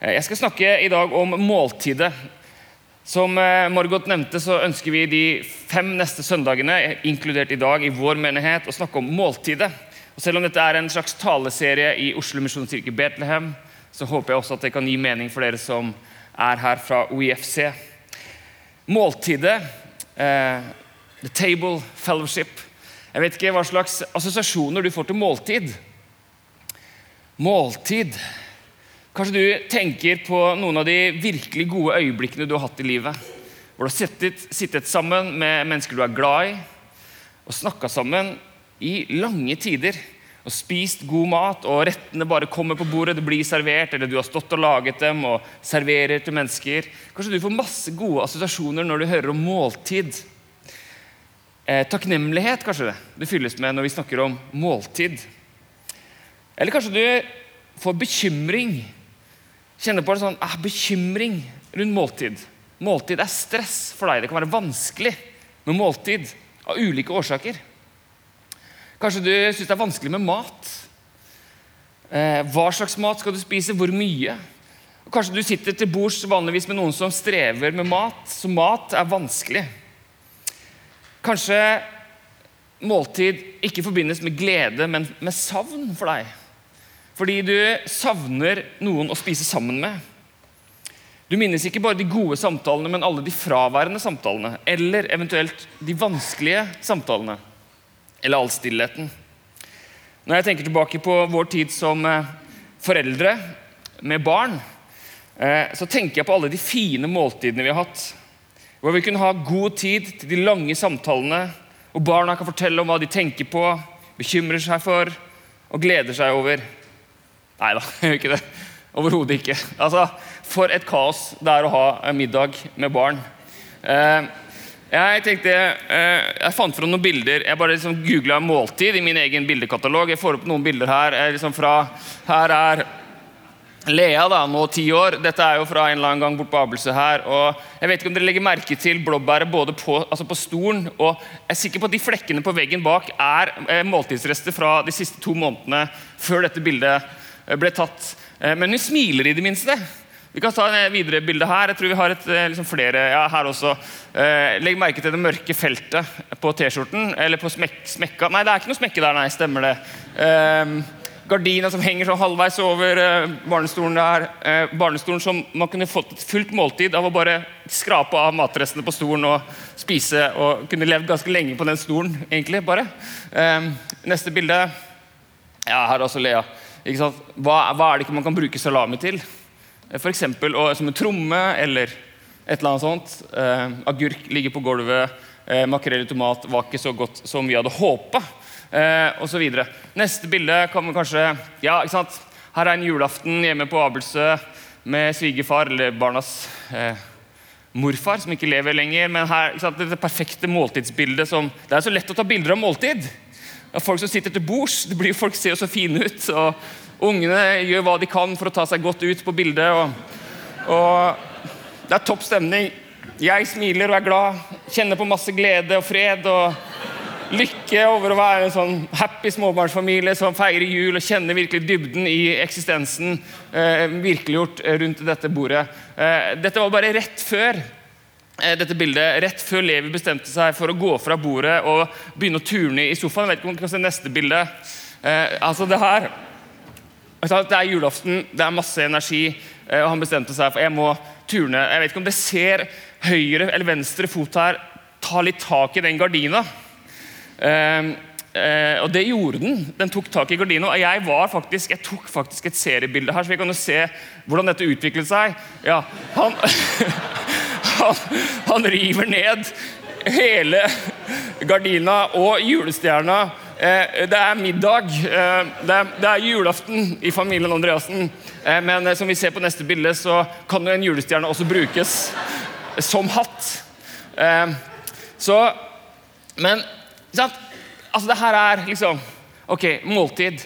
Eh, Jeg skal snakke i dag om måltidet. Som eh, Margot nevnte, så ønsker vi de fem neste søndagene, inkludert i dag, i vår menighet, å snakke om måltidet. Og selv om dette er en slags taleserie i Oslo Misjonskirke Betlehem, så håper jeg også at det kan gi mening for dere som er her fra OIFC. Måltidet, eh, The Table Fellowship Jeg vet ikke hva slags assosiasjoner du får til måltid. Måltid Kanskje du tenker på noen av de virkelig gode øyeblikkene du har hatt i livet. Hvor du har sittet, sittet sammen med mennesker du er glad i, og snakka sammen i lange tider. Og spist god mat, og rettene bare kommer på bordet, det blir servert, eller du har stått og laget dem og serverer til mennesker. Kanskje du får masse gode assosiasjoner når du hører om måltid. Eh, takknemlighet kanskje det det fylles med når vi snakker om måltid. Eller kanskje du får bekymring kjenner på en sånn ah, bekymring rundt måltid. Måltid er stress for deg. Det kan være vanskelig med måltid av ulike årsaker. Kanskje du syns det er vanskelig med mat. Eh, hva slags mat skal du spise? Hvor mye? Og kanskje du sitter til bords vanligvis med noen som strever med mat, så mat er vanskelig. Kanskje måltid ikke forbindes med glede, men med savn for deg. Fordi du savner noen å spise sammen med. Du minnes ikke bare de gode samtalene, men alle de fraværende samtalene. Eller eventuelt de vanskelige samtalene. Eller all stillheten. Når jeg tenker tilbake på vår tid som eh, foreldre med barn, eh, så tenker jeg på alle de fine måltidene vi har hatt. Hvor vi kunne ha god tid til de lange samtalene, og barna kan fortelle om hva de tenker på, bekymrer seg for og gleder seg over. Nei da, gjør ikke det. Overhodet ikke. Altså, For et kaos det er å ha middag med barn. Eh, jeg tenkte, eh, jeg fant fram noen bilder. Jeg bare liksom googla 'måltid' i min egen bildekatalog. Jeg får opp noen bilder her. Liksom fra, her er Lea, da, nå ti år. Dette er jo fra en eller annen gang bort på Abelse her. og Jeg vet ikke om dere legger merke til blåbæret både på, altså på stolen og Jeg er sikker på at de flekkene på veggen bak er eh, måltidsrester fra de siste to månedene før dette bildet ble tatt. Eh, men hun smiler i det minste. Vi kan ta en videre bilde her. Jeg tror vi har et, eh, liksom flere ja, her også. Eh, legg merke til det mørke feltet på T-skjorten. Eller på smek smekka Nei, det er ikke noe smekke der, nei. Stemmer det. Eh, gardina som henger sånn halvveis over eh, barnestolen der. Eh, barnestolen som man kunne fått et fullt måltid av å bare skrape av matrestene på stolen og spise. Og kunne levd ganske lenge på den stolen, egentlig. bare. Eh, neste bilde. Ja, her er også Lea. Hva, hva er det ikke man kan bruke salami til? F.eks. som en tromme eller et eller annet sånt. Eh, agurk ligger på gulvet. Eh, Makrell i tomat var ikke så godt som vi hadde håpa. Eh, og så videre. Neste bilde kan kanskje ja, ikke sant? Her er en julaften hjemme på Abelsø med svigerfar, eller barnas eh, morfar, som ikke lever lenger. Men her, ikke sant? dette perfekte måltidsbildet som Det er så lett å ta bilder av måltid. Er folk som sitter til bords. det blir Folk ser jo så fine ut. og Ungene gjør hva de kan for å ta seg godt ut på bildet. Og, og det er topp stemning. Jeg smiler og er glad. Kjenner på masse glede og fred og lykke over å være en sånn happy småbarnsfamilie som feirer jul og kjenner virkelig dybden i eksistensen eh, virkeliggjort rundt dette bordet. Eh, dette var bare rett før eh, dette bildet, rett før Levi bestemte seg for å gå fra bordet og begynne å turne i sofaen. Jeg vet ikke om du kan se neste bilde. Eh, altså det her det er julaften, det er masse energi, eh, og han bestemte seg for jeg må turne. Jeg vet ikke om det ser høyre eller venstre fot her ta litt tak i den gardina. Eh, eh, og det gjorde den. Den tok tak i gardina. Og jeg, var faktisk, jeg tok faktisk et seriebilde her, så vi kan jo se hvordan dette utviklet seg. Ja, han, han, han river ned hele gardina og julestjerna Eh, det er middag. Eh, det er, julaften i familien Andreassen. Eh, men som vi ser på neste bilde, så kan jo en julestjerne også brukes som hatt. Så Men sant? Altså, det her er liksom Ok, måltid.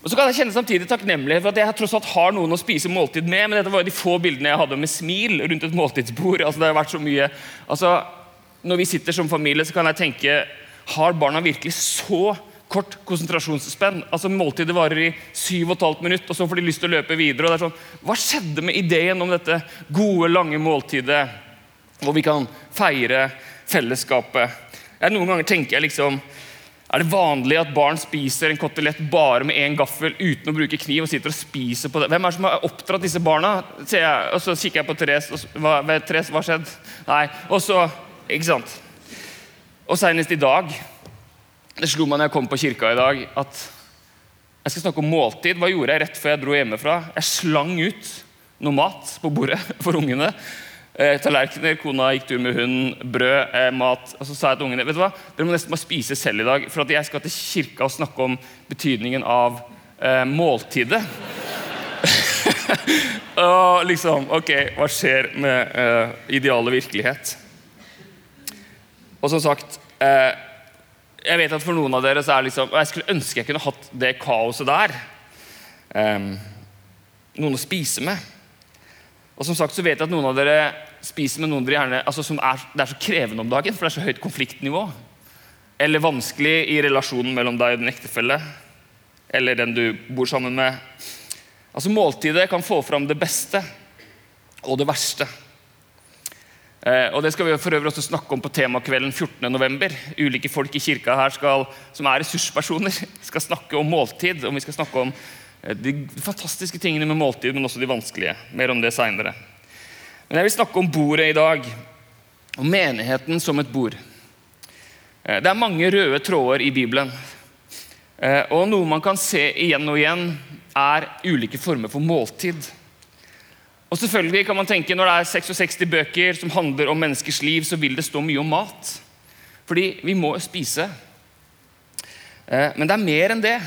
Og så kan jeg kjenne samtidig takknemlighet for at jeg tross alt har noen å spise måltid med. Men dette var jo de få bildene jeg hadde med smil rundt et måltidsbord. Altså, det har vært så mye altså, Når vi sitter som familie, så kan jeg tenke har barna virkelig så kort konsentrasjonsspenn. Altså Måltidet varer i 7,5 minutter, og så får de lyst til å løpe videre. og det er sånn, Hva skjedde med ideen om dette gode, lange måltidet, hvor vi kan feire fellesskapet? Jeg, noen ganger tenker jeg liksom er det vanlig at barn spiser en kotelett bare med én gaffel uten å bruke kniv? og sitter og spiser på det? Hvem er det som har oppdratt disse barna? Jeg, og Så kikker jeg på Therese. Hva, Therese, hva skjedde? Nei, og så, ikke sant? Og senest i dag Det slo meg når jeg kom på kirka i dag, at jeg skal snakke om måltid. Hva gjorde jeg rett før jeg dro hjemmefra? Jeg slang ut noe mat på bordet for ungene. Eh, tallerkener, kona gikk tur med hunden, brød, eh, mat. Og så sa jeg til ungene vet du hva, dere må nesten bare spise selv i dag. For at jeg skal til kirka og snakke om betydningen av eh, måltidet. og liksom Ok, hva skjer med eh, ideale virkelighet? Og som sagt eh, Jeg vet at for noen av dere så er liksom Jeg skulle ønske jeg kunne hatt det kaoset der. Um, noen å spise med. Og som sagt så vet jeg at noen av dere spiser med noen dere gjerne, altså som er, det er så krevende om dagen, for det er så høyt konfliktnivå. Eller vanskelig i relasjonen mellom deg og din ektefelle. Eller den du bor sammen med. Altså Måltidet kan få fram det beste og det verste. Eh, og Det skal vi for øvrig også snakke om på temakvelden 14.11. Ulike folk i kirka her skal, som er ressurspersoner, skal snakke om måltid. og Vi skal snakke om de fantastiske tingene med måltid, men også de vanskelige. Mer om det seinere. Men jeg vil snakke om bordet i dag. Om menigheten som et bord. Eh, det er mange røde tråder i Bibelen. Eh, og noe man kan se igjen og igjen, er ulike former for måltid. Og selvfølgelig kan man tenke Når det er 66 bøker som handler om menneskers liv, så vil det stå mye om mat. Fordi vi må spise. Eh, men det er mer enn det.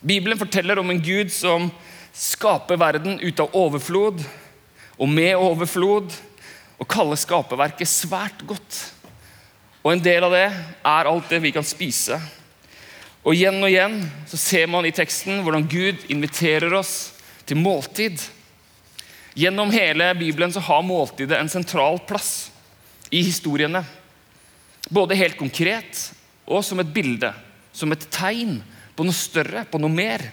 Bibelen forteller om en gud som skaper verden ut av overflod og med overflod, og kaller skaperverket svært godt. Og en del av det er alt det vi kan spise. Og igjen og igjen så ser man i teksten hvordan Gud inviterer oss til måltid. Gjennom hele Bibelen så har måltidet en sentral plass i historiene. Både helt konkret og som et bilde, som et tegn på noe større, på noe mer.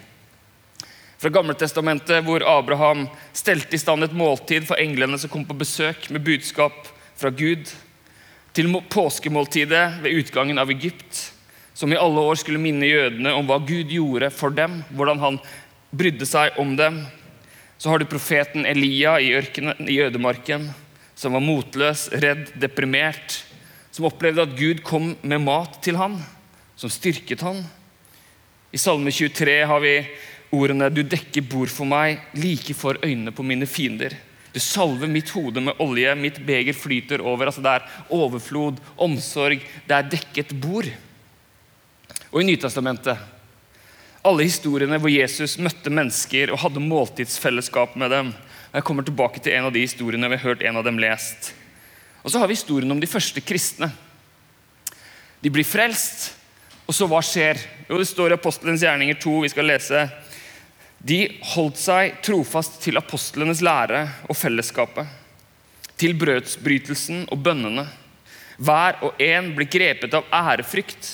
Fra Gammeltestamentet, hvor Abraham stelte i stand et måltid for englene som kom på besøk med budskap fra Gud, til påskemåltidet ved utgangen av Egypt, som i alle år skulle minne jødene om hva Gud gjorde for dem, hvordan han brydde seg om dem, så har du profeten Elia i ørkenen i ødemarken, som var motløs, redd, deprimert. Som opplevde at Gud kom med mat til ham, som styrket han. I Salme 23 har vi ordene 'Du dekker bord for meg, like for øynene på mine fiender'. Du salver mitt hode med olje, mitt beger flyter over. altså Det er overflod, omsorg, det er dekket bord. Og i Nytestamentet alle historiene hvor Jesus møtte mennesker og hadde måltidsfellesskap med dem. Jeg kommer tilbake til en av de historiene vi har hørt en av dem lest. Og så har vi historien om de første kristne. De blir frelst, og så hva skjer? Jo, Det står i Apostelens gjerninger 2, vi skal lese. De holdt seg trofast til apostlenes lære og fellesskapet. Til brødsbrytelsen og bønnene. Hver og en ble grepet av ærefrykt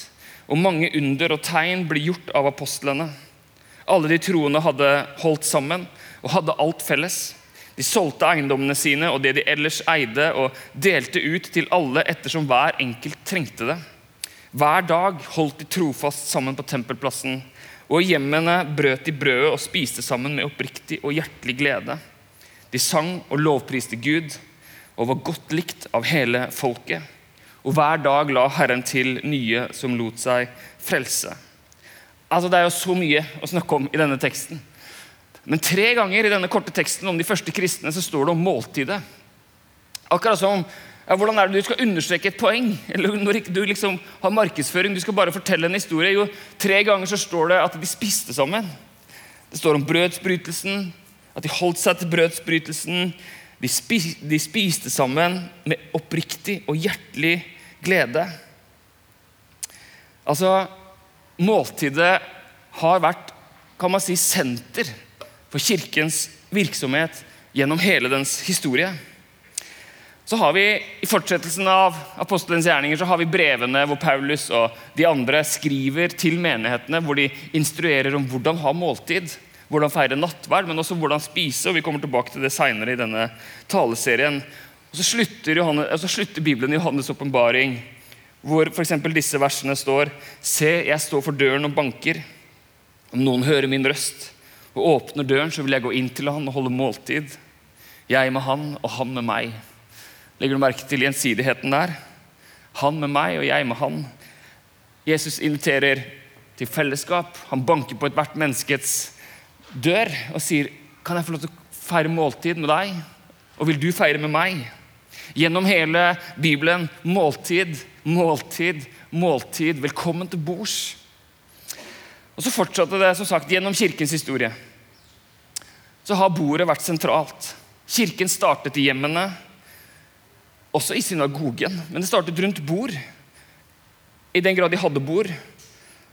og mange under og tegn ble gjort av apostlene. Alle de troende hadde holdt sammen og hadde alt felles. De solgte eiendommene sine og det de ellers eide, og delte ut til alle ettersom hver enkelt trengte det. Hver dag holdt de trofast sammen på tempelplassen, og i hjemmene brøt de brødet og spiste sammen med oppriktig og hjertelig glede. De sang og lovpriste Gud og var godt likt av hele folket. Og hver dag la Herren til nye som lot seg frelse. Altså, Det er jo så mye å snakke om i denne teksten. Men tre ganger i denne korte teksten om de første kristne så står det om måltidet. Akkurat som ja, Hvordan er det du skal understreke et poeng? Eller når du liksom har markedsføring, du skal bare fortelle en historie. Jo, Tre ganger så står det at de spiste sammen. Det står om brødsbrytelsen, at de holdt seg til brødsbrytelsen. De, spis, de spiste sammen med oppriktig og hjertelig glede. Altså, Måltidet har vært kan man si, senter for kirkens virksomhet gjennom hele dens historie. Så har vi I fortsettelsen av apostelens gjerninger så har vi brevene hvor Paulus og de andre skriver til menighetene, hvor de instruerer om hvordan ha måltid, hvordan feire nattverd, men også hvordan spise. og Vi kommer tilbake til det seinere i denne taleserien. Og Så slutter, Johannes, så slutter Bibelen i Johannes' åpenbaring, hvor f.eks. disse versene står Se, jeg står for døren og banker. Om noen hører min røst og åpner døren, så vil jeg gå inn til han og holde måltid. Jeg med han og han med meg. Legger du merke til gjensidigheten der? Han med meg og jeg med han. Jesus inviterer til fellesskap. Han banker på ethvert menneskets dør og sier, 'Kan jeg få lov til å feire måltid med deg?' Og vil du feire med meg? Gjennom hele Bibelen måltid, måltid, måltid. Velkommen til bords. Og Så fortsatte det som sagt gjennom kirkens historie. Så har bordet vært sentralt. Kirken startet i hjemmene, også i synagogen. Men det startet rundt bord, i den grad de hadde bord.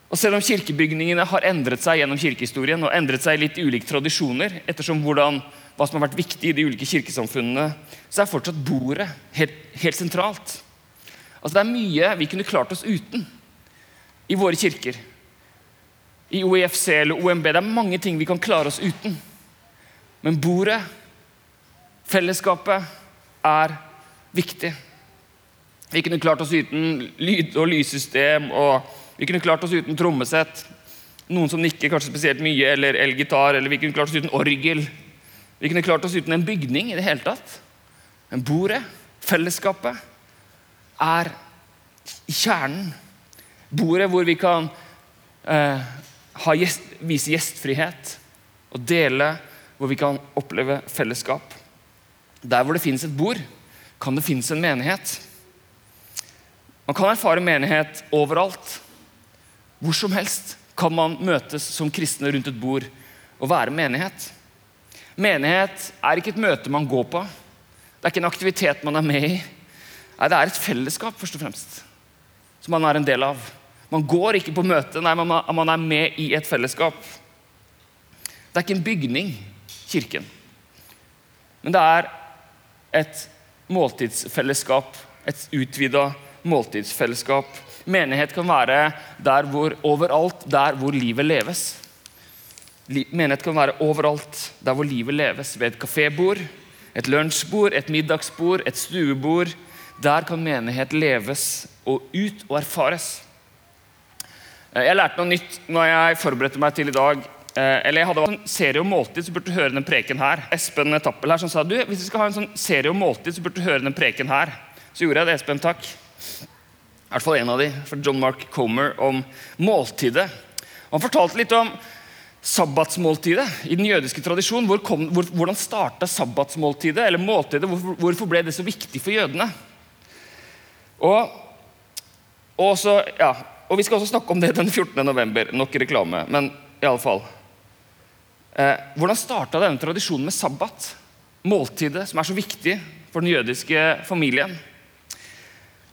Og Selv om kirkebygningene har endret seg gjennom kirkehistorien og endret seg i litt ulike tradisjoner, ettersom hvordan, hva som har vært viktig i de ulike kirkesamfunnene, så er fortsatt bordet helt, helt sentralt. Altså Det er mye vi kunne klart oss uten i våre kirker i OEFC eller OMB. Det er mange ting vi kan klare oss uten. Men bordet, fellesskapet, er viktig. Vi kunne klart oss uten lyd- og lyssystem, og vi kunne klart oss uten trommesett. Noen som nikker kanskje spesielt mye, eller elgitar, eller vi kunne klart oss uten orgel. Vi kunne klart oss uten en bygning i det hele tatt. Men bordet, fellesskapet, er kjernen. Bordet hvor vi kan eh, gjest, vise gjestfrihet og dele hvor vi kan oppleve fellesskap. Der hvor det finnes et bord, kan det finnes en menighet. Man kan erfare menighet overalt. Hvor som helst kan man møtes som kristne rundt et bord og være menighet. Menighet er ikke et møte man går på. Det er ikke en aktivitet man er med i. Nei, Det er et fellesskap først og fremst, som man er en del av. Man går ikke på møte, nei, man er med i et fellesskap. Det er ikke en bygning, kirken. Men det er et måltidsfellesskap, et utvida måltidsfellesskap. Menighet kan være der hvor, overalt der hvor livet leves. Menighet kan være overalt der hvor livet leves. Ved et kafébord, et lunsjbord, et middagsbord, et stuebord. Der kan menighet leves og ut og erfares. Eh, jeg lærte noe nytt når jeg forberedte meg til i dag. Eh, eller jeg hadde en serie om måltid, så burde du høre den preken her. Espen Tappel her som sa du, hvis vi skal ha en sånn serie om måltid, så burde du høre den preken her. Så gjorde jeg det. Espen, takk. I hvert fall en av de, fra John Mark Comer, om måltidet. Han fortalte litt om sabbatsmåltidet i den jødiske tradisjonen. Hvor kom, hvor, hvordan starta sabbatsmåltidet, eller måltidet? Hvorfor, hvorfor ble det så viktig for jødene? Og, og så, ja, og Vi skal også snakke om det den 14. november. Nok reklame, men i alle Eh, hvordan starta denne tradisjonen med sabbat? Måltidet, som er så viktig for den jødiske familien.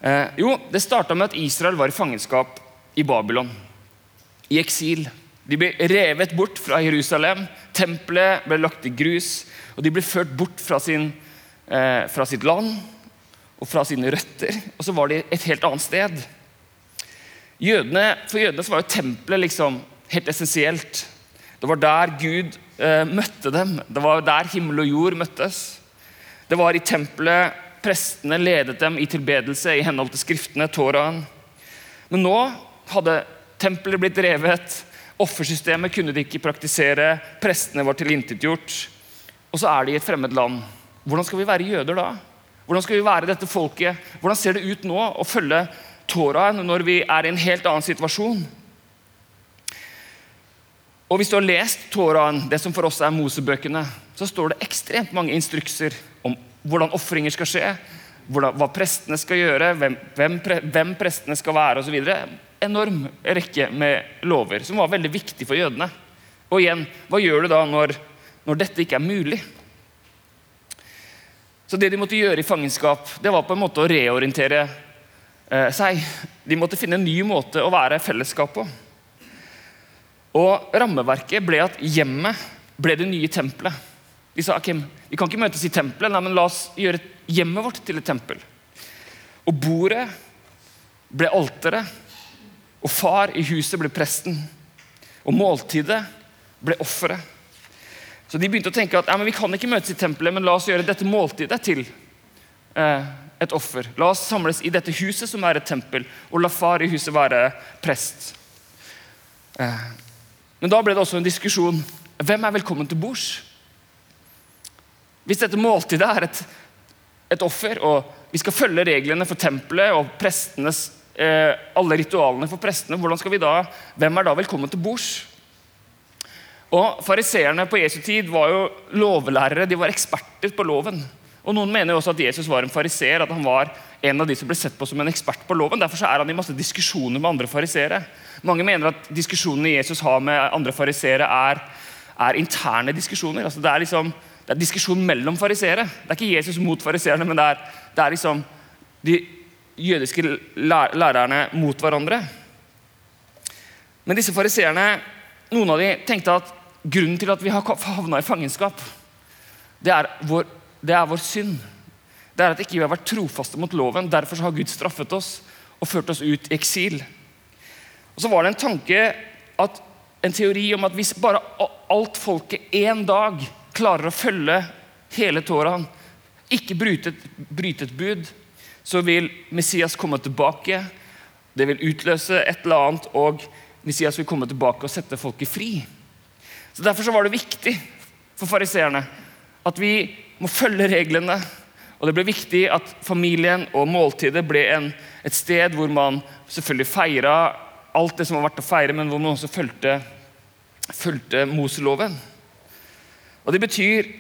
Eh, jo, Det starta med at Israel var i fangenskap i Babylon. I eksil. De ble revet bort fra Jerusalem. Tempelet ble lagt i grus. Og de ble ført bort fra, sin, eh, fra sitt land og fra sine røtter. Og så var de et helt annet sted. Jødene, for jødene var jo tempelet liksom helt essensielt. Det var der Gud eh, møtte dem. Det var der himmel og jord møttes. Det var i tempelet prestene ledet dem i tilbedelse i henhold til skriftene, Toraen. Men nå hadde tempelet blitt revet. Offersystemet kunne de ikke praktisere. Prestene var tilintetgjort. Og så er de i et fremmed land. Hvordan skal vi være jøder da? Hvordan skal vi være dette folket? Hvordan ser det ut nå å følge Toraen når vi er i en helt annen situasjon. Og Hvis du har lest Toraen, det som for oss er Mosebøkene, så står det ekstremt mange instrukser om hvordan ofringer skal skje, hvordan, hva prestene skal gjøre, hvem, hvem, hvem prestene skal være osv. Enorm rekke med lover som var veldig viktig for jødene. Og igjen, hva gjør du da når, når dette ikke er mulig? Så det de måtte gjøre i fangenskap, det var på en måte å reorientere Eh, seg. De måtte finne en ny måte å være fellesskap på. Og Rammeverket ble at hjemmet ble det nye tempelet. De sa okay, vi kan ikke møtes i tempelet, nei, men la oss gjøre hjemmet vårt til et tempel. Og bordet ble alteret, og far i huset ble presten. Og måltidet ble offeret. Så de begynte å tenke at vi kan ikke møtes i tempelet, men la oss gjøre dette måltidet til eh, et offer. La oss samles i dette huset, som er et tempel, og la far i huset være prest. Eh, men da ble det også en diskusjon. Hvem er velkommen til bords? Hvis dette måltidet er et, et offer, og vi skal følge reglene for tempelet og prestenes, eh, alle ritualene for prestene, hvordan skal vi da, hvem er da velkommen til bords? Og Fariseerne på Jesu tid var jo lovlærere, de var eksperter på loven. Og Noen mener jo også at Jesus var en fariseer, at han var en av de som ble sett på som en ekspert på loven. Derfor er han i masse diskusjoner med andre fariseere. Mange mener at diskusjonene Jesus har med andre fariseere, er, er, interne diskusjoner. Altså det, er liksom, det er diskusjon mellom fariseere. Det er ikke Jesus mot fariseerne, men det er, det er liksom de jødiske lærerne mot hverandre. Men disse fariseerne, noen av dem tenkte at grunnen til at vi har havna i fangenskap, det er vår det er vår synd. Det er at ikke vi har vært trofaste mot loven. Derfor har Gud straffet oss og ført oss ut i eksil. Og så var det en tanke, at, en teori om at hvis bare alt folket én dag klarer å følge hele Toraen, ikke bryte et, bud, så vil Messias komme tilbake. Det vil utløse et eller annet, og Messias vil komme tilbake og sette folket fri. Så Derfor så var det viktig for fariseerne at vi må følge reglene. Og Det ble viktig at familien og måltidet ble en, et sted hvor man selvfølgelig feira alt det som har vært å feire, men hvor man også fulgte, fulgte Moseloven. Og det betyr,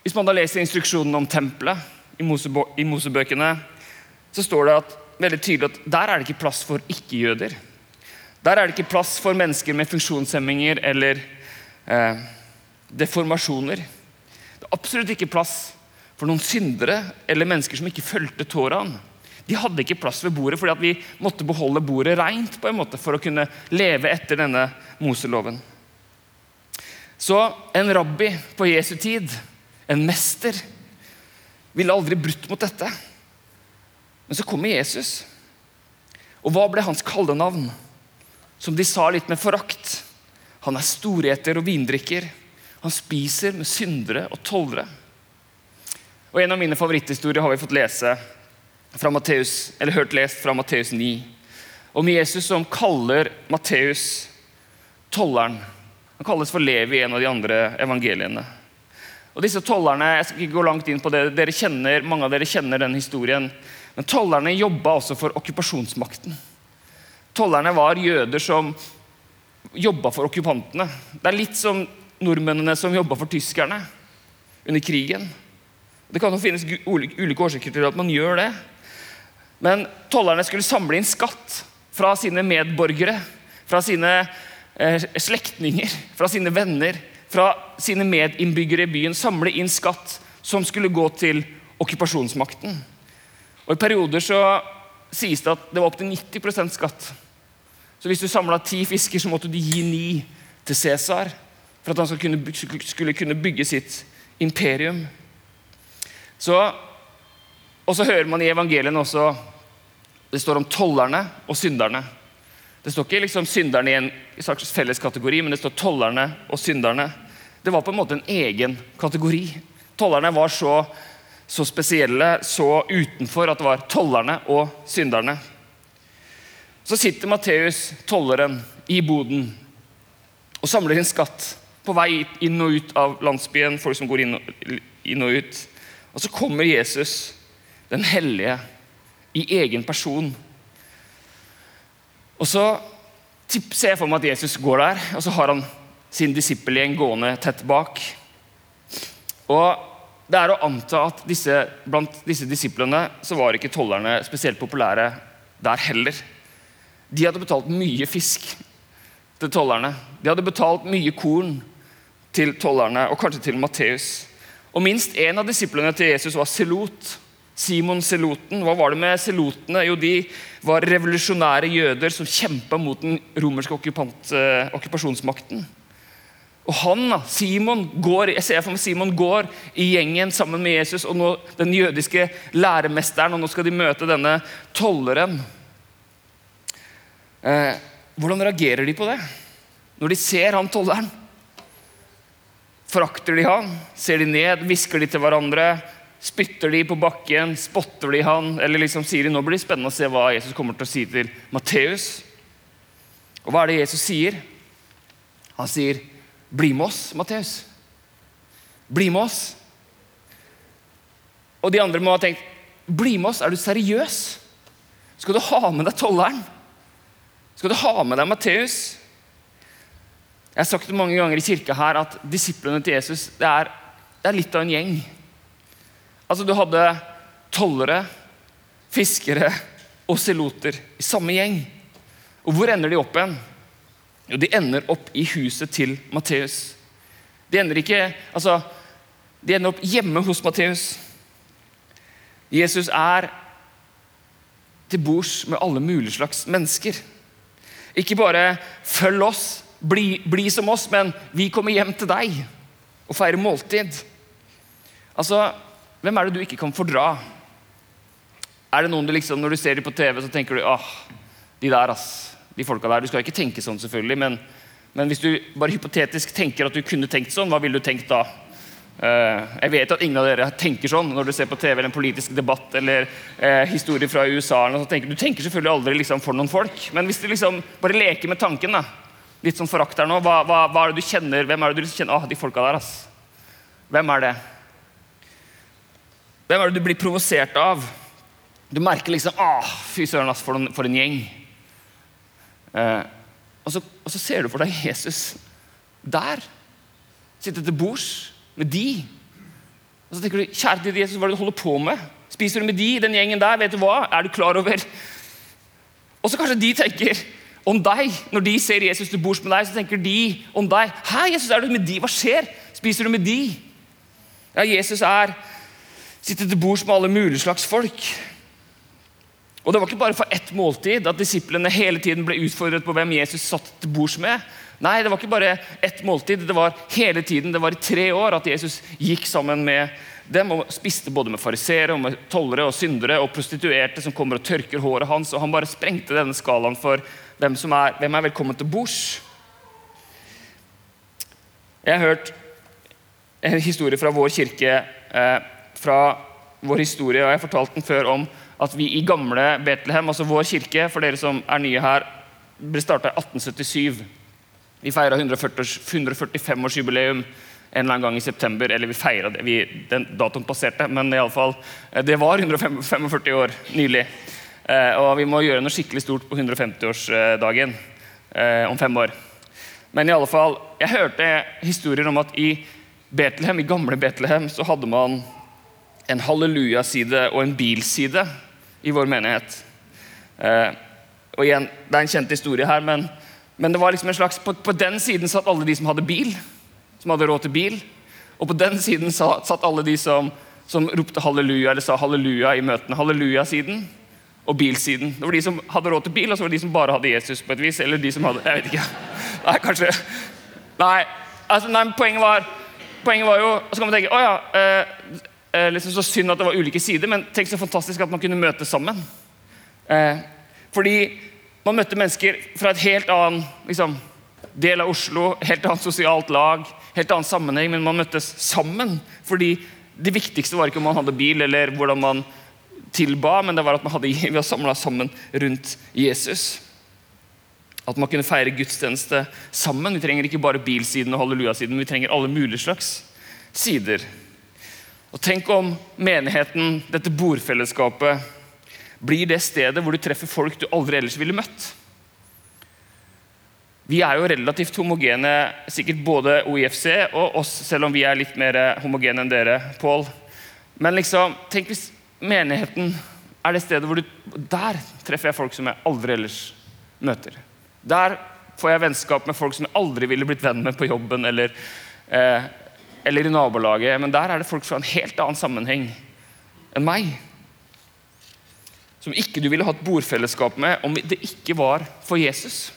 Hvis man da leser instruksjonen om tempelet i, Mosebø i Mosebøkene, så står det at, veldig tydelig at der er det ikke plass for ikke-jøder. Der er det ikke plass for mennesker med funksjonshemminger eller eh, deformasjoner absolutt ikke plass for noen syndere eller mennesker som ikke fulgte Toraen. De hadde ikke plass ved bordet fordi vi måtte beholde bordet rent på en måte for å kunne leve etter denne Moseloven. Så en rabbi på Jesu tid, en mester, ville aldri brutt mot dette. Men så kommer Jesus. Og hva ble hans kallenavn? Som de sa litt med forakt. Han er storheter og vindrikker. Han spiser med syndere og tollere. Og En av mine favoritthistorier har vi fått lese fra Matteus, eller hørt lest fra Matteus 9. Om Jesus som kaller Matteus tolleren. Han kalles for Levi i en av de andre evangeliene. Og disse tollerne, jeg skal ikke gå langt inn på det, dere kjenner, Mange av dere kjenner den historien. Men tollerne jobba også for okkupasjonsmakten. Tollerne var jøder som jobba for okkupantene. Det er litt som nordmennene som jobba for tyskerne under krigen. Det kan jo finnes ulike årsaker til at man gjør det. Men tollerne skulle samle inn skatt fra sine medborgere, fra sine eh, slektninger, fra sine venner, fra sine medinnbyggere i byen. Samle inn skatt som skulle gå til okkupasjonsmakten. Og I perioder så sies det at det var opptil 90% skatt. Så hvis du samla ti fisker, så måtte du gi ni til Cæsar for at han skulle kunne bygge sitt imperium. Så, og så hører man i evangeliene også Det står om tollerne og synderne. Det står ikke liksom synderne i en slags felles kategori, men det står tollerne og synderne. Det var på en måte en egen kategori. Tollerne var så, så spesielle, så utenfor, at det var tollerne og synderne. Så sitter Matteus, tolleren, i boden og samler inn skatt på vei inn og ut av landsbyen, folk som går inn og, inn og ut. Og så kommer Jesus, den hellige, i egen person. Og så ser jeg for meg at Jesus går der, og så har han sin disippelgjeng gående tett bak. Og det er å anta at disse, blant disse disiplene så var ikke tollerne spesielt populære der heller. De hadde betalt mye fisk til tollerne. De hadde betalt mye korn til tollerne, og kanskje til Matteus. Og Minst én av disiplene til Jesus var selot. Simon Seloten. Hva var det med selotene? Jo, De var revolusjonære jøder som kjempa mot den romerske eh, okkupasjonsmakten. Og han, Simon, går, jeg ser for meg Simon går i gjengen sammen med Jesus og nå, den jødiske læremesteren, og nå skal de møte denne tolleren. Eh, hvordan reagerer de på det? Når de ser han tolleren? Forakter de han? Ser de ned? Hvisker de til hverandre? Spytter de på bakken? Spotter de han? Eller liksom sier de nå blir det spennende å se hva Jesus kommer til å si til Matteus? Og hva er det Jesus sier? Han sier, 'Bli med oss, Matteus. Bli med oss.' Og de andre må ha tenkt, 'Bli med oss? Er du seriøs? Skal du ha med deg tolleren? Skal du ha med deg Matteus?' Jeg har sagt det mange ganger i kirka her at disiplene til Jesus det er, det er litt av en gjeng. Altså Du hadde tollere, fiskere og seloter i samme gjeng. Og hvor ender de opp igjen? Jo, de ender opp i huset til Matteus. De ender ikke Altså, de ender opp hjemme hos Matteus. Jesus er til bords med alle mulige slags mennesker. Ikke bare 'følg oss', bli, bli, som oss', men 'vi kommer hjem til deg' og feirer måltid. Altså, Hvem er det du ikke kan fordra? Er det noen du liksom, Når du ser dem på TV, så tenker du 'åh, de der, ass' de folka der. Du skal ikke tenke sånn, selvfølgelig, men, men hvis du bare hypotetisk tenker at du kunne tenkt sånn, hva ville du tenkt da? Uh, jeg vet at ingen av dere tenker sånn når du ser på TV eller en politisk debatt eller uh, historier fra USA. Eller noe, tenker, du tenker selvfølgelig aldri liksom, for noen folk, men hvis du liksom bare leker med tanken da, Litt sånn forakt her nå. Hva, hva, hva, er det du kjenner? Hvem er det du kjenner? Åh, de folka der, ass. Hvem er det? Hvem er det du blir provosert av? Du merker liksom Åh, fy søren, for for en gjeng. Eh, og, så, og, så, ser du for deg Jesus der. Sitte til bords med de. Og så tenker du, kjære til Jesus, hva er det du holder på med? Spiser du med de, den gjengen der? Vet du hva? Er du klar over? Og så kanskje de tenker om deg. Når de ser Jesus til bords med deg, så tenker de om deg. Hæ, Jesus, er du med de? Hva skjer? Spiser du med de? Ja, Jesus er sitter til bords med alle mulige slags folk. Og Det var ikke bare for ett måltid at disiplene hele tiden ble utfordret på hvem Jesus satt til bords med. Nei, det var ikke bare ett måltid, det var hele tiden, det var i tre år at Jesus gikk sammen med dem og spiste både med fariseere, og med tollere og syndere og prostituerte som kommer og tørker håret hans. og Han bare sprengte denne skalaen for hvem, som er, hvem er velkommen til bords. Jeg har hørt en historie fra vår kirke, eh, fra vår historie, og jeg har fortalt den før om at vi i gamle Betlehem, altså vår kirke, for dere som er nye her, ble starta i 1877. Vi feira 145-årsjubileum en eller annen gang i september. Eller vi feira det, vi, den datoen passerte, men i alle fall, eh, det var 145 år nylig. Eh, og vi må gjøre noe skikkelig stort på 150-årsdagen eh, om fem år. Men i alle fall, jeg hørte historier om at i Betlehem, i gamle Betlehem så hadde man en hallelujaside og en bilside i vår menighet. Eh, og igjen, Det er en kjent historie her, men, men det var liksom en slags, på, på, den siden satt alle de som hadde bil, som hadde råd til bil. Og på den siden satt alle de som, som ropte halleluja eller sa halleluja i møtene. Halleluja-siden og bilsiden. Det var de som hadde råd til bil, og så var det de som bare hadde Jesus. på et vis, eller de som hadde, jeg vet ikke. Nei, kanskje. Nei, altså, nei poenget var poenget var jo Så kan man tenke oh ja, eh, eh, liksom så synd at det var ulike sider, men tenk så fantastisk at man kunne møtes sammen. Eh, fordi man møtte mennesker fra et helt annen liksom, del av Oslo, helt annet sosialt lag, helt annen sammenheng, men man møttes sammen. Fordi det viktigste var ikke om man hadde bil eller hvordan man tilba, men det var at man hadde, vi var samla sammen rundt Jesus. At man kunne feire gudstjeneste sammen. Vi trenger ikke bare bilsiden og hallelujasiden, vi trenger alle mulige slags sider. Og Tenk om menigheten, dette bordfellesskapet, blir det stedet hvor du treffer folk du aldri ellers ville møtt. Vi er jo relativt homogene, sikkert både OIFC og oss, selv om vi er litt mer homogene enn dere, Pål. Men liksom, tenk hvis menigheten er det stedet hvor du Der treffer jeg folk som jeg aldri ellers møter. Der får jeg vennskap med folk som jeg aldri ville blitt venn med på jobben eller eh, eller i nabolaget, men der er det folk fra en helt annen sammenheng enn meg. Som ikke du ville hatt bordfellesskap med om det ikke var for Jesus.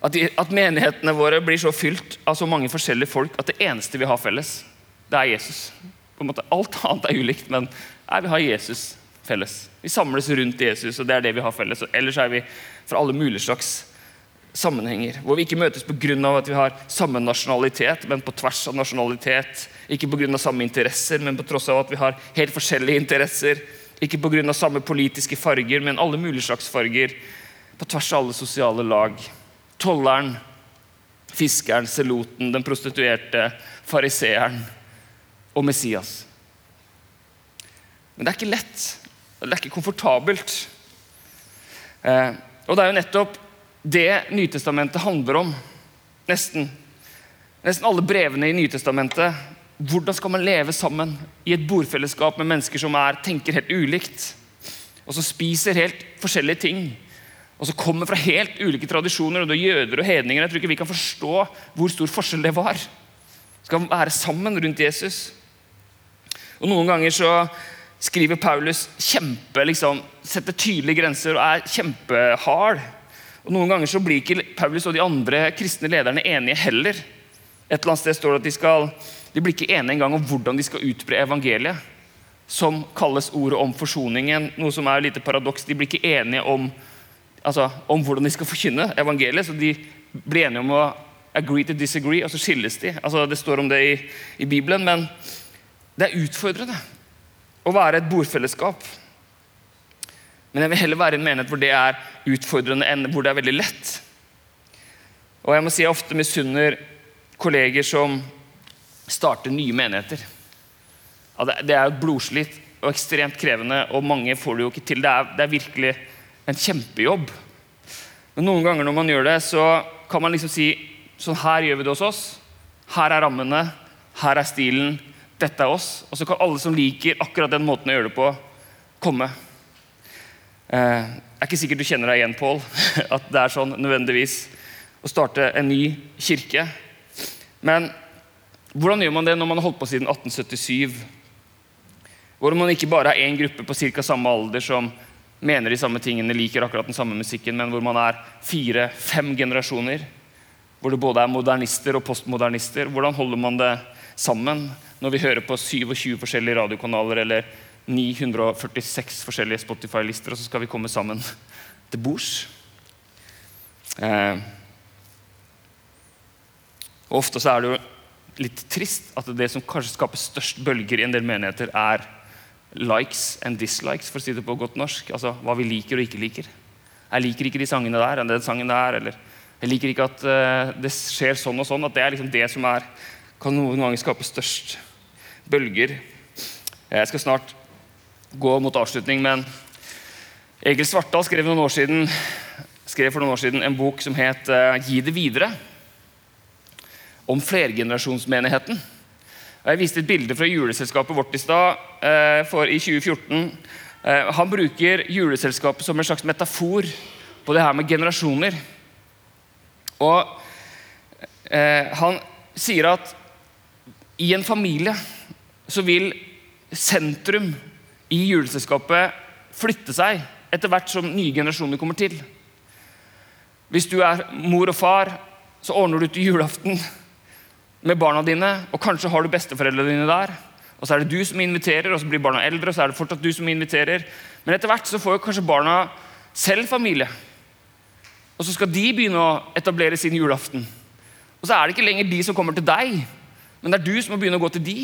At, de, at menighetene våre blir så fylt av så mange forskjellige folk at det eneste vi har felles, det er Jesus. På en måte, alt annet er ulikt, men nei, vi har Jesus felles. Vi samles rundt Jesus, og det er det vi har felles. Og ellers er vi fra alle mulige slags sammenhenger. Hvor vi ikke møtes pga. at vi har samme nasjonalitet, men på tvers av nasjonalitet. Ikke pga. samme interesser, men på tross av at vi har helt forskjellige interesser. Ikke pga. samme politiske farger, men alle mulige slags farger. På tvers av alle sosiale lag. Tolleren, fiskeren, seloten, den prostituerte, fariseeren og Messias. Men det er ikke lett. Det er ikke komfortabelt. Eh, og det er jo nettopp det Nytestamentet handler om. Nesten. Nesten alle brevene i Nytestamentet. Hvordan skal man leve sammen i et bordfellesskap med mennesker som er, tenker helt ulikt? Og som spiser helt forskjellige ting. Og som kommer fra helt ulike tradisjoner. og det er Jøder og hedninger. Jeg tror ikke vi kan forstå hvor stor forskjell det var. Skal være sammen rundt Jesus. Og Noen ganger så skriver Paulus kjempe, liksom, setter tydelige grenser og er kjempehard og Noen ganger så blir ikke Paulus og de andre kristne lederne enige heller. Et eller annet sted står det at De, skal, de blir ikke enige engang om hvordan de skal utbre evangeliet, som kalles ordet om forsoningen. Noe som er lite paradoks. De blir ikke enige om, altså, om hvordan de skal forkynne evangeliet. så de blir enige om å agree to disagree, og så skilles de. Altså, det står om det i, i Bibelen, men det er utfordrende å være et bordfellesskap. Men jeg vil heller være i en menighet hvor det er utfordrende enn hvor det er veldig lett. Og jeg må si jeg ofte misunner kolleger som starter nye menigheter. Det er jo blodslitt og ekstremt krevende, og mange får det jo ikke til. Det er, det er virkelig en kjempejobb. Men noen ganger når man gjør det, så kan man liksom si sånn her gjør vi det hos oss. Her er rammene, her er stilen, dette er oss. Og så kan alle som liker akkurat den måten å gjøre det på, komme. Det eh, er ikke sikkert du kjenner deg igjen, Pål, at det er sånn nødvendigvis å starte en ny kirke. Men hvordan gjør man det når man har holdt på siden 1877? Hvor man ikke bare er én gruppe på ca. samme alder som mener de samme tingene, liker akkurat den samme musikken, men hvor man er fire-fem generasjoner. Hvor det både er modernister og postmodernister. Hvordan holder man det sammen når vi hører på 27 forskjellige radiokanaler eller 946 forskjellige Spotify-lister, og så skal vi komme sammen til bords. Eh, Ofte så er det jo litt trist at det som kanskje skaper størst bølger i en del menigheter, er likes and dislikes, for å si det på godt norsk. Altså hva vi liker og ikke liker. Jeg liker ikke de sangene der, den sangen der, eller jeg liker ikke at uh, det skjer sånn og sånn. At det er liksom det som er, kan noen ganger skape størst bølger. Jeg skal snart gå mot avslutning, men Egil Svartdal skrev, noen år siden, skrev for noen år siden en bok som het uh, 'Gi det videre', om flergenerasjonsmenigheten. Jeg viste et bilde fra juleselskapet vårt i stad, uh, for i 2014. Uh, eh, han bruker juleselskapet som en slags metafor på det her med generasjoner. Og han sier at i en familie så vil sentrum i juleselskapet flytte seg etter hvert som nye generasjoner kommer til. Hvis du er mor og far, så ordner du til julaften med barna dine, og kanskje har du besteforeldrene dine der. Og så er det du som inviterer, og så blir barna eldre, og så er det fortsatt du som inviterer. Men etter hvert så får kanskje barna selv familie. Og så skal de begynne å etablere sin julaften. Og så er det ikke lenger de som kommer til deg, men det er du som må begynne å gå til de.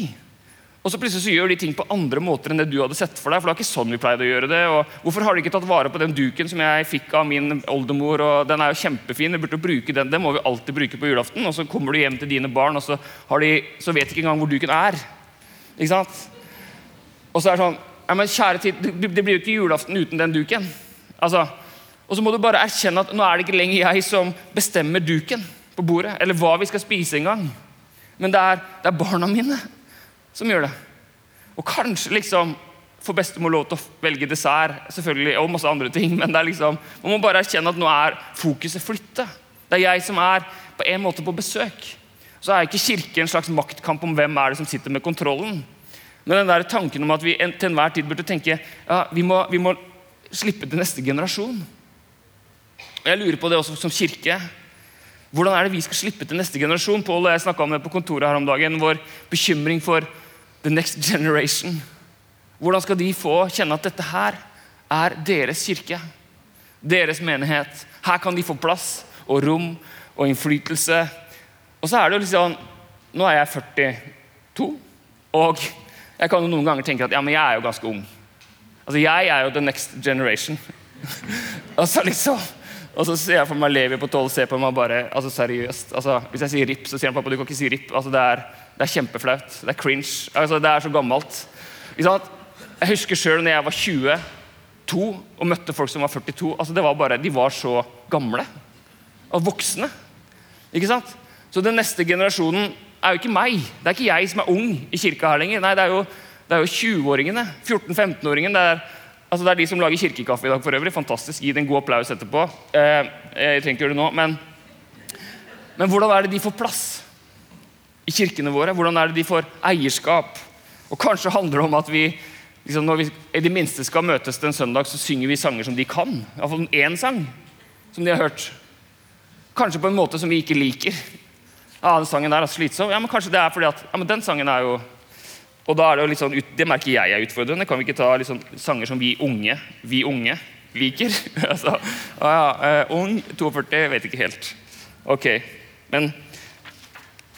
Og så plutselig så gjør de ting på andre måter enn det du hadde sett for deg. for det var ikke sånn vi pleide å gjøre det. Og hvorfor har de ikke tatt vare på den duken som jeg fikk av min oldemor? og Den er jo kjempefin, vi burde bruke den. Den må vi alltid bruke på julaften. Og så kommer du hjem til dine barn, og så, de, så vet de ikke engang hvor duken er. Ikke sant? Og så er det sånn ja, men kjære tid, Det blir jo ikke julaften uten den duken. Altså, og så må du bare erkjenne at nå er det ikke lenger jeg som bestemmer duken på bordet, eller hva vi skal spise engang. Men det er, det er barna mine som gjør det. Og kanskje liksom får bestemor lov til å velge dessert selvfølgelig, og masse andre ting, men det er liksom, man må bare erkjenne at nå er fokuset flyttet. Det er jeg som er på en måte på besøk. Så er ikke kirke en slags maktkamp om hvem er det som sitter med kontrollen. Men den der tanken om at vi til enhver tid burde tenke ja, vi må, vi må slippe til neste generasjon. Og Jeg lurer på det også som kirke. Hvordan er det vi skal slippe til neste generasjon? Pål og jeg snakka om det på kontoret her om dagen. Vår bekymring for the next generation. Hvordan skal de få kjenne at dette her er deres kirke? Deres menighet. Her kan de få plass og rom og innflytelse. Og så er det jo liksom Nå er jeg 42, og jeg kan jo noen ganger tenke at ja, men jeg er jo ganske ung. Altså, Jeg er jo the next generation. og så liksom og så ser jeg for meg Levi på 12 ser på meg bare altså seriøst. Altså, hvis jeg sier RIP, så sier han pappa du kan ikke si RIP. Altså, det, er, det er kjempeflaut. Det er cringe. Altså, det er så gammelt. Jeg husker sjøl når jeg var 22 og møtte folk som var 42. Altså, det var bare, De var så gamle og voksne. Ikke sant? Så den neste generasjonen er jo ikke meg. Det er ikke jeg som er ung i kirka her lenger. Nei, det er jo, jo 20-åringene. 14-15-åringene. Det Altså Det er de som lager kirkekaffe i dag for øvrig. Fantastisk. Gi det en god applaus etterpå. Eh, jeg trenger ikke gjøre det nå, men, men hvordan er det de får plass i kirkene våre? Hvordan er det de får eierskap? Og Kanskje handler det om at vi liksom når vi i det minste skal møtes en søndag, så synger vi sanger som de kan. Iallfall én sang som de har hørt. Kanskje på en måte som vi ikke liker. Ja, den sangen der er slitsom. Ja, men Kanskje det er fordi at ja, men den sangen er jo og da er Det jo litt sånn, det merker jeg er utfordrende. Kan vi ikke ta liksom sanger som vi unge vi unge liker? altså, ja, ja, uh, Ung, 42, vet ikke helt. Ok, Men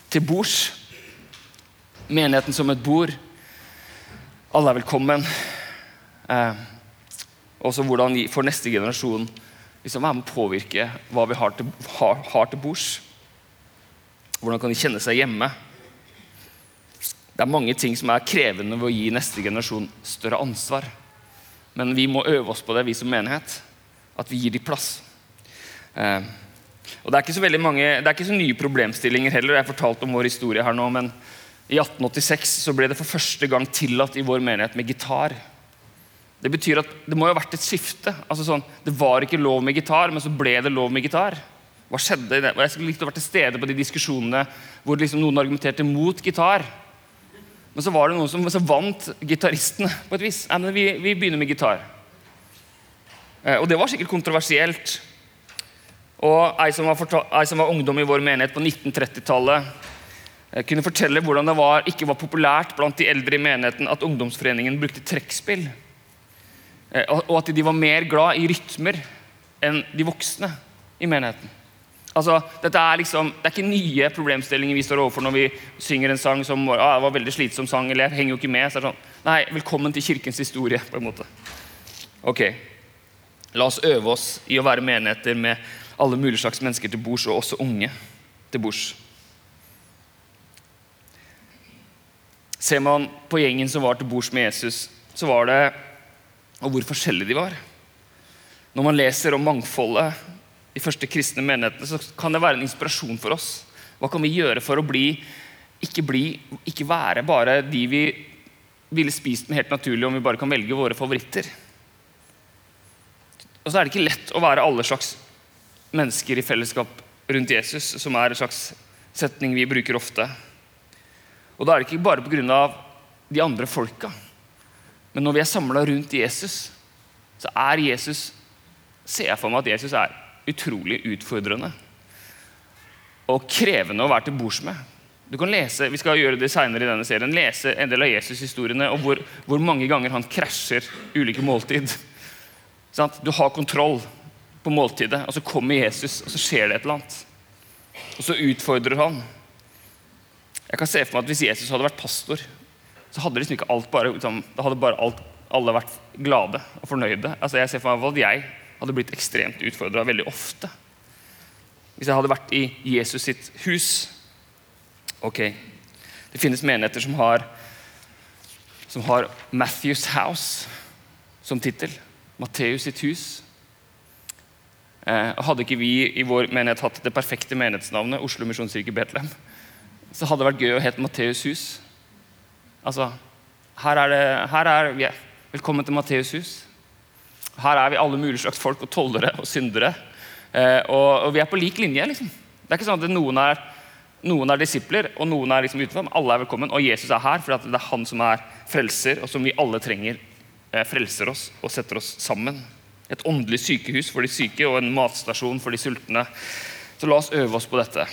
til bords, menigheten som et bord, alle er velkommen. Eh, også hvordan vi for neste generasjon liksom være med å påvirke hva vi har til, har, har til bords. Hvordan kan de kjenne seg hjemme? Det er mange ting som er krevende ved å gi neste generasjon større ansvar. Men vi må øve oss på det, vi som menighet. At vi gir dem plass. Eh, og Det er ikke så veldig mange, det er ikke så nye problemstillinger heller. Jeg har fortalt om vår historie her nå, men I 1886 så ble det for første gang tillatt i vår menighet med gitar. Det betyr at det må jo ha vært et skifte. Altså sånn, det var ikke lov med gitar, men så ble det lov med gitar. Hva skjedde? Jeg skulle likt å være til stede på de diskusjonene hvor liksom noen argumenterte mot gitar. Men så var det noen som vant gitaristene på et vis. Nei, men vi, vi begynner med gitar. Eh, og det var sikkert kontroversielt. Og ei som, ei som var, ungdom i vår menighet på 1930-tallet, eh, kunne fortelle hvordan det var, ikke var populært blant de eldre i menigheten at ungdomsforeningen brukte trekkspill. Eh, og at de var mer glad i rytmer enn de voksne i menigheten. Altså, dette er liksom, Det er ikke nye problemstillinger vi står overfor når vi synger en sang som ah, var veldig slitsom sang, eller jeg henger jo ikke med. så er det sånn, Nei, velkommen til kirkens historie. på en måte. Ok, La oss øve oss i å være menigheter med alle mulige slags mennesker til bords, og også unge til bords. Ser man på gjengen som var til bords med Jesus, så var det Og hvor forskjellige de var. Når man leser om mangfoldet de første kristne menighetene, så kan det være en inspirasjon for oss. Hva kan vi gjøre for å bli, ikke, bli, ikke være bare de vi ville spist med helt naturlig om vi bare kan velge våre favoritter? Og så er det ikke lett å være alle slags mennesker i fellesskap rundt Jesus, som er en slags setning vi bruker ofte. Og da er det ikke bare pga. de andre folka. Men når vi er samla rundt Jesus, så er Jesus ser jeg for meg at Jesus er utrolig utfordrende og krevende å være til bords med. Du kan lese vi skal gjøre det senere i denne serien, lese en del av Jesus-historiene og hvor, hvor, mange ganger han krasjer ulike måltid. Sånn, du har kontroll på måltidet, og så kommer Jesus, og så skjer det et eller annet. Og så utfordrer han. Jeg kan se for meg at Hvis Jesus hadde vært pastor, så hadde liksom ikke alt bare, liksom, da hadde bare alt, alle vært glade og fornøyde. Altså jeg ser for meg at jeg hadde blitt ekstremt utfordra veldig ofte. Hvis jeg hadde vært i Jesus sitt hus Ok, det finnes menigheter som har, som har Matthews House som tittel. Matteus sitt hus. Eh, hadde ikke vi i vår menighet hatt det perfekte menighetsnavnet, Oslo Misjonskirke Betlehem, så hadde det vært gøy å hete Matteus hus. Altså, her er det her er, er, Velkommen til Matteus hus. Her er vi alle mulige slags folk, og tollere og syndere. Eh, og, og, vi er på lik linje. liksom. Det er ikke sånn at noen er, noen er disipler, og noen er liksom utenfor. Alle er velkommen, og Jesus er her, for det er han som er frelser, og som vi alle trenger, eh, frelser oss og setter oss sammen. Et åndelig sykehus for de syke og en matstasjon for de sultne. Så la oss øve oss på dette.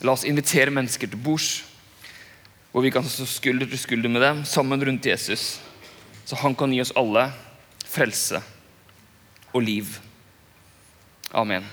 La oss invitere mennesker til bords, hvor vi kan stå skulder til skulder med dem, sammen rundt Jesus, så han kan gi oss alle frelse og liv. Amen.